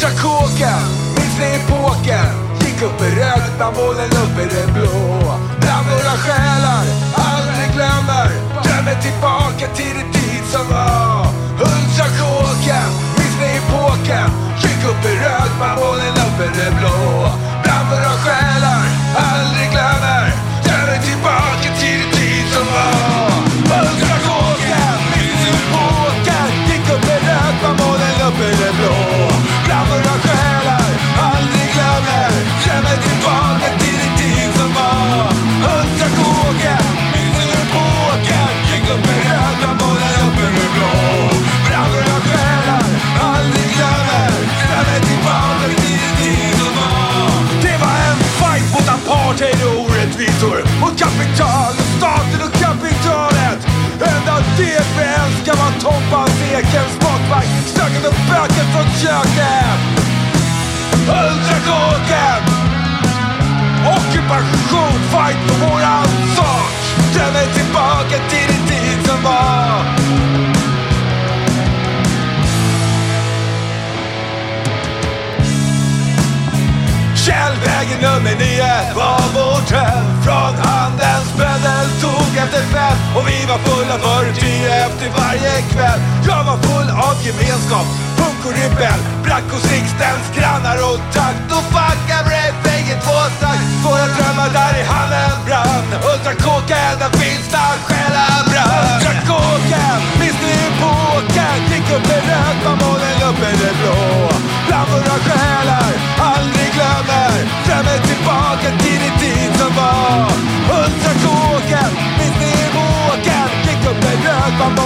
Tjackoka, minns ni epoken? Gick upp i röd, bland bollen upp i det blå. Älskar hans egen smakvagn. Stöket och böket från köket. Ultrakåken. Ockupation, fight för våran sak. Drömmer tillbaka till den tid som var. Källvägen nummer nio var vår kväll. Jag var full av gemenskap, punk och rebell Brack hos Sixtens grannar och takt. Och fucka refrängen två takt Våra drömmar där i hallen brann. Ultrakåken, där finsta där själar brann. Ultrakåken, minns ni epoken? Gick upp i rött var månen uppe i det blå. Bland våra själar, aldrig glömmer. Drömmer tillbaka till den tid som var. Ultrakåken, minns ni epoken? Gick upp i rött var molnen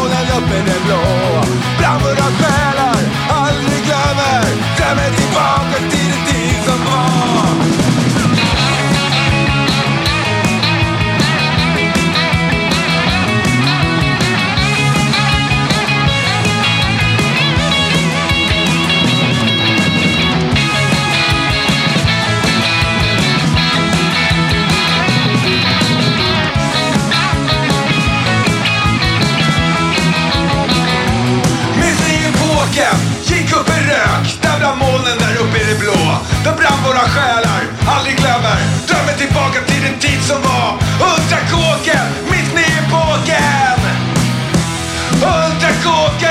den brann våra själar, aldrig glömmer. Drömmer tillbaka till den tid som var. Ultrakåken, mitt i bågen. Ultrakåken.